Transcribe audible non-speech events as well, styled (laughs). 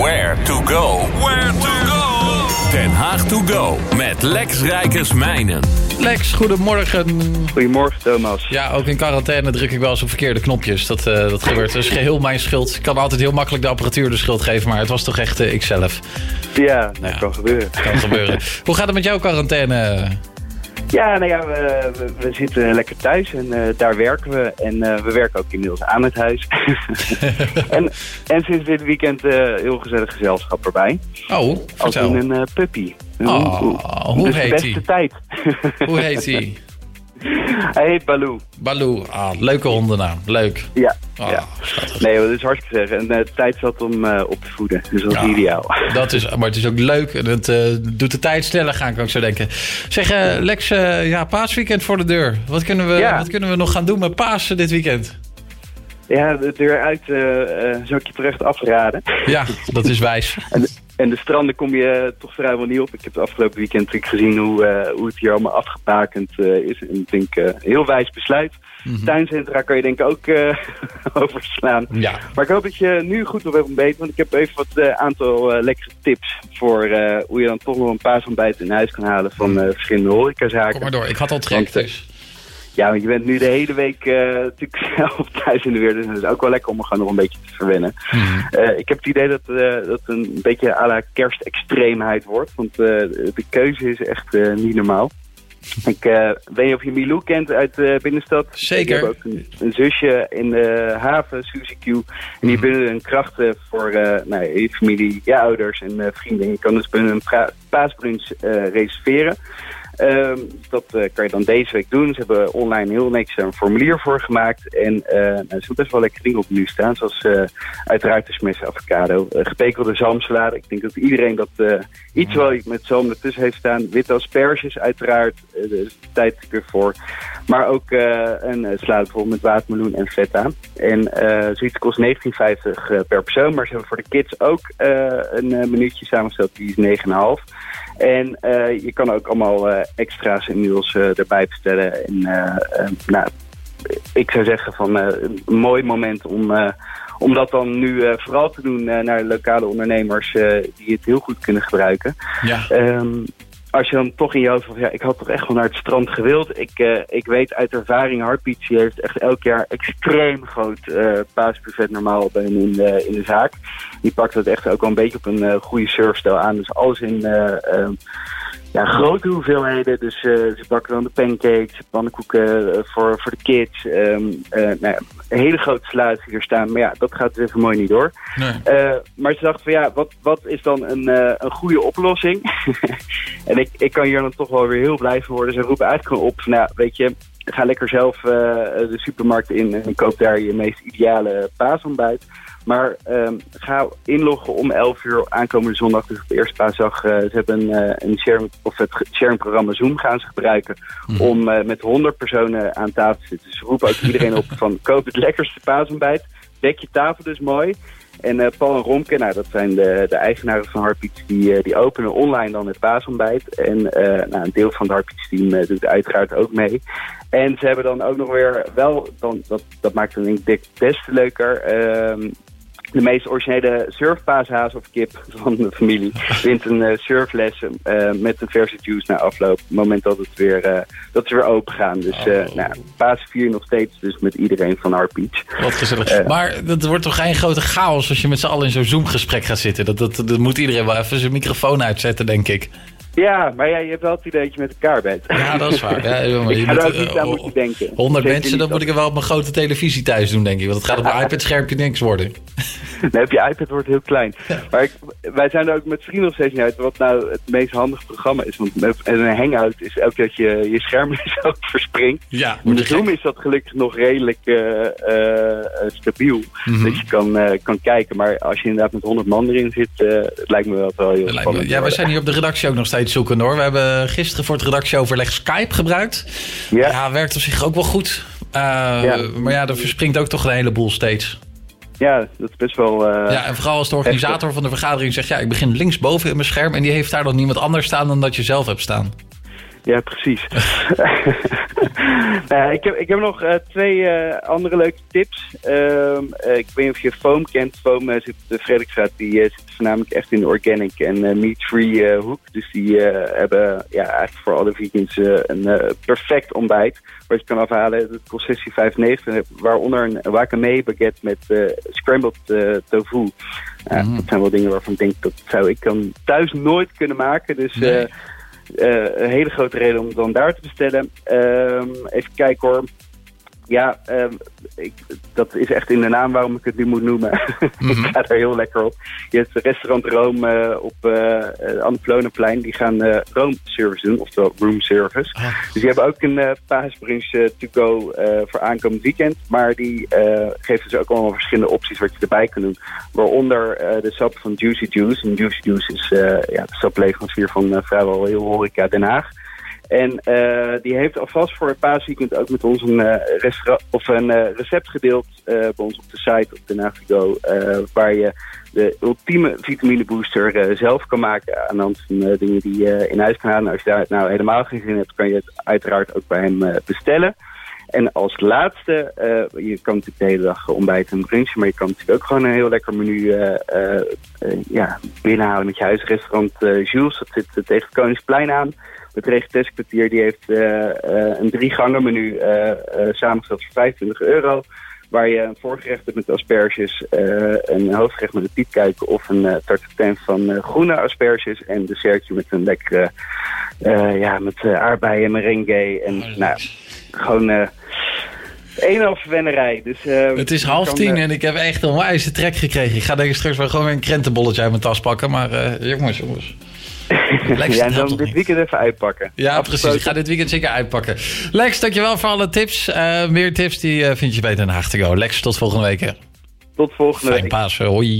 Where to go. Where to go. Den Haag to go met Lex Rijkersmijnen. Lex, goedemorgen. Goedemorgen Thomas. Ja, ook in quarantaine druk ik wel eens op verkeerde knopjes. Dat, uh, dat gebeurt. Dat is geheel mijn schuld. Ik kan altijd heel makkelijk de apparatuur de schuld geven, maar het was toch echt uh, ikzelf. Ja, dat nou ja, kan gebeuren. Kan gebeuren. (laughs) Hoe gaat het met jouw quarantaine? Ja, nou ja, we, we, we zitten lekker thuis en uh, daar werken we. En uh, we werken ook inmiddels aan het huis. (laughs) en, en sinds dit weekend uh, heel gezellig gezelschap erbij. Oh, Als in een puppy. Oh, hoe dus heet de beste hij? tijd. hoe heet hij? (laughs) Hij heet Baloo. Baloo, ah, leuke hondennaam. Leuk. Ja. Oh, ja. Nee, dat is hartstikke zeggen. En de tijd zat om uh, op te voeden. Dus dat is Ja. ideaal. Dat is, maar het is ook leuk en het uh, doet de tijd sneller gaan, kan ik zo denken. Zeg, uh, Lex, ja, paasweekend voor de deur. Wat kunnen, we, Ja. wat kunnen we nog gaan doen met Pasen dit weekend? Ja, de deur uit zou ik je terecht afraden. Ja, dat is wijs. En de, en de stranden kom je toch vrijwel niet op. Ik heb het afgelopen weekend gezien hoe, uh, hoe het hier allemaal afgebakend uh, is. En ik denk, uh, heel wijs besluit. Mm -hmm. Tuincentra kan je denk ik ook (laughs) overslaan. Ja. Maar ik hoop dat je nu goed op hebt ontbeten. Want ik heb even wat aantal lekkere tips voor hoe je dan toch nog een paasontbijt in huis kan halen van uh, verschillende horecazaken. Kom maar door, ik had al trek dus. Ja, want je bent nu de hele week uh, natuurlijk (laughs) zelf thuis in de weer. Dus het is ook wel lekker om gewoon nog een beetje te verwennen. Mhm. Mm. Uh, ik heb het idee dat uh, dat een beetje à la kerstextreemheid wordt. Want de keuze is echt niet normaal. Ik weet niet of je Milou kent uit de binnenstad. Zeker. Ik heb ook een, een, zusje in de haven, Suzy Q. En die binnen een krachten voor nou, je familie, je ouders en vrienden. Je kan dus binnen een paasbrunch reserveren. Um, dat uh, kan je dan deze week doen. Ze hebben online heel niks een formulier voor gemaakt. En uh, er zijn best wel lekkere dingen op nu staan. Zoals uh, uiteraard de smessen avocado. gepekelde zalmsalade. Ik denk dat iedereen dat iets wel met zalm ertussen heeft staan. Witte asperges uiteraard. er is tijd voor. Maar ook een salade met watermeloen en feta. En zoiets kost 19,50 per persoon. Maar ze hebben voor de kids ook een minuutje samengesteld. Die is 9,5. En uh, je kan ook allemaal uh, extra's inmiddels uh, erbij bestellen. En nou, ik zou zeggen van een mooi moment om, om dat dan nu vooral te doen naar lokale ondernemers die het heel goed kunnen gebruiken. Ja. Um, als je dan toch in je hoofd van, ja, ik had toch echt wel naar het strand gewild. Ik, ik weet uit ervaring, Heartbeats heeft echt elk jaar extreem groot paasbuffet normaal bij in de, in de zaak. Die pakt het echt ook wel een beetje op een uh, goede surfstijl aan. Dus alles in ja, grote hoeveelheden. Dus ze bakken dan de pancakes, pannenkoeken voor, voor de kids. Um, nou ja, een hele grote sluit hier staan. Maar ja, dat gaat dus even mooi niet door. Nee. maar ze dachten van ja, wat, wat is dan een, een goede oplossing? (laughs) en ik, ik kan hier dan toch wel weer heel blij van worden. Ze roepen eigenlijk gewoon op van, nou, weet je, ga lekker zelf uh, de supermarkt in en koop daar je meest ideale paasontbijt. Maar um, ga inloggen om 11 uur aankomende zondag, dus op de eerste paasdag. Uh, ze hebben een, uh, een share, of het sharing-programma Zoom gaan ze gebruiken mm -hmm. om met 100 personen aan tafel te zitten. Dus ze roepen ook iedereen op (laughs) van koop het lekkerste paasontbijt. Dek je tafel dus mooi. En Paul en Romke, nou, dat zijn de, de eigenaren van Heartbeats, die, die openen online dan het paasontbijt. En nou, een deel van het Heartbeats team doet uiteraard ook mee. En ze hebben dan ook nog weer wel, dan, dat, dat maakt het denk ik des te leuker, ehm, de meest originele surfpaashaas of kip van de familie wint een uh, surfles uh, met een verse juice na afloop. Op het moment dat, het weer, uh, dat ze weer open gaan. Dus oh. nou, paas 4 nog steeds dus met iedereen van our beach. Wat gezellig. maar dat wordt toch geen grote chaos als je met z'n allen in zo'n Zoom-gesprek gaat zitten. Dat, dat, dat moet iedereen wel even zijn microfoon uitzetten, denk ik. Ja, maar ja, je hebt wel het idee dat je met elkaar bent. Ja, dat is waar. (laughs) Ja, jongen, er ook niet aan moeten denken. 100 mensen, dan moet ik er wel op mijn grote televisie thuis doen, denk ik. Want het gaat op mijn (laughs) iPad-schermpje niks worden. (laughs) Nee, op je iPad wordt heel klein. Maar ik, wij zijn er ook met vrienden nog steeds niet uit wat nou het meest handige programma is. Want een hangout is ook dat je je scherm (laughs) ook verspringt. Ja, Met de Zoom is dat gelukkig nog redelijk uh, uh, stabiel. Mm -hmm. Dat je kan, uh, kan kijken. Maar als je inderdaad met 100 man erin zit, het lijkt me wel, wel heel lijkt spannend. Me, ja, we zijn hier op de redactie ook nog steeds zoeken hoor. We hebben gisteren voor het redactieoverleg Skype gebruikt. Ja, ja werkt op zich ook wel goed. ja. Maar ja, er verspringt ook toch een heleboel steeds. Ja, dat is best wel... Uh, ja, en vooral als de organisator heftig. van de vergadering zegt... ja, ik begin linksboven in mijn scherm... en die heeft daar dan niemand anders staan dan dat je zelf hebt staan. Ja, precies. nou, (laughs) ik, heb, ik heb nog uh, twee uh, andere leuke tips. Uh, ik weet niet of je Foam kent. Foam zit de Frederiksstraat. Die zit voornamelijk echt in de organic en meat-free hoek. Dus die hebben ja, eigenlijk voor alle vegans een perfect ontbijt. Wat je kan afhalen. Het kost 16,95. Waaronder een wakame baguette met scrambled tofu. -hmm. Dat zijn wel dingen waarvan ik denk dat zou ik dan thuis nooit kunnen maken. Dus... Nee. Uh, een hele grote reden om dan daar te bestellen. Uh, even kijken hoor. Ja, uh, ik, dat is echt in de naam waarom ik het nu moet noemen. Mm (laughs) -hmm. ik ga er heel lekker op. Je hebt restaurant Rome uh, op uh. Die gaan room service doen, oftewel room service. Ah. Dus die hebben ook een uh, paasbrunch to go voor aankomend weekend. Maar die geven dus ook allemaal verschillende opties wat je erbij kan doen. Waaronder de sap van Juicy Juice. En Juicy Juice is ja, de sapleverancier van vrijwel heel horeca Den Haag. En uh, die heeft alvast voor het paasweekend ook met ons een, uh, of een uh, recept gedeeld bij ons op de site op de Navigo. waar je de ultieme vitamine booster zelf kan maken aan de hand van dingen die je in huis kan halen. Als je daar nou helemaal geen zin hebt, kan je het uiteraard ook bij hem bestellen. En als laatste, je kan natuurlijk de hele dag ontbijten en brunchen, maar je kan natuurlijk ook gewoon een heel lekker menu ja, binnenhalen met je huisrestaurant Jules. Dat zit tegen Koningsplein aan. Het Regenteskwartier die heeft een drie gangen menu samengesteld voor 25 euro. Waar je een voorgerecht hebt met asperges, een hoofdgerecht met een piepkuiken of een uh, tartatin van groene asperges. En een dessertje met een lekkere, ja, met aardbeien, merengue en oh, nou, gewoon een half vennerij. Dus, uh, het is half kan, tien uh, en ik heb echt een wijze trek gekregen. Ik ga denk ik straks wel gewoon weer een krentenbolletje uit mijn tas pakken. Maar uh, jongens, jongens. (laughs) Lex, ja, dan dit weekend even uitpakken. Ja, precies. Ik ga dit weekend zeker uitpakken. Lex, dankjewel voor alle tips. meer tips die vind je bij Den Haag te go. Lex, tot volgende week. Tot volgende Fijn week. Pasen, hoi.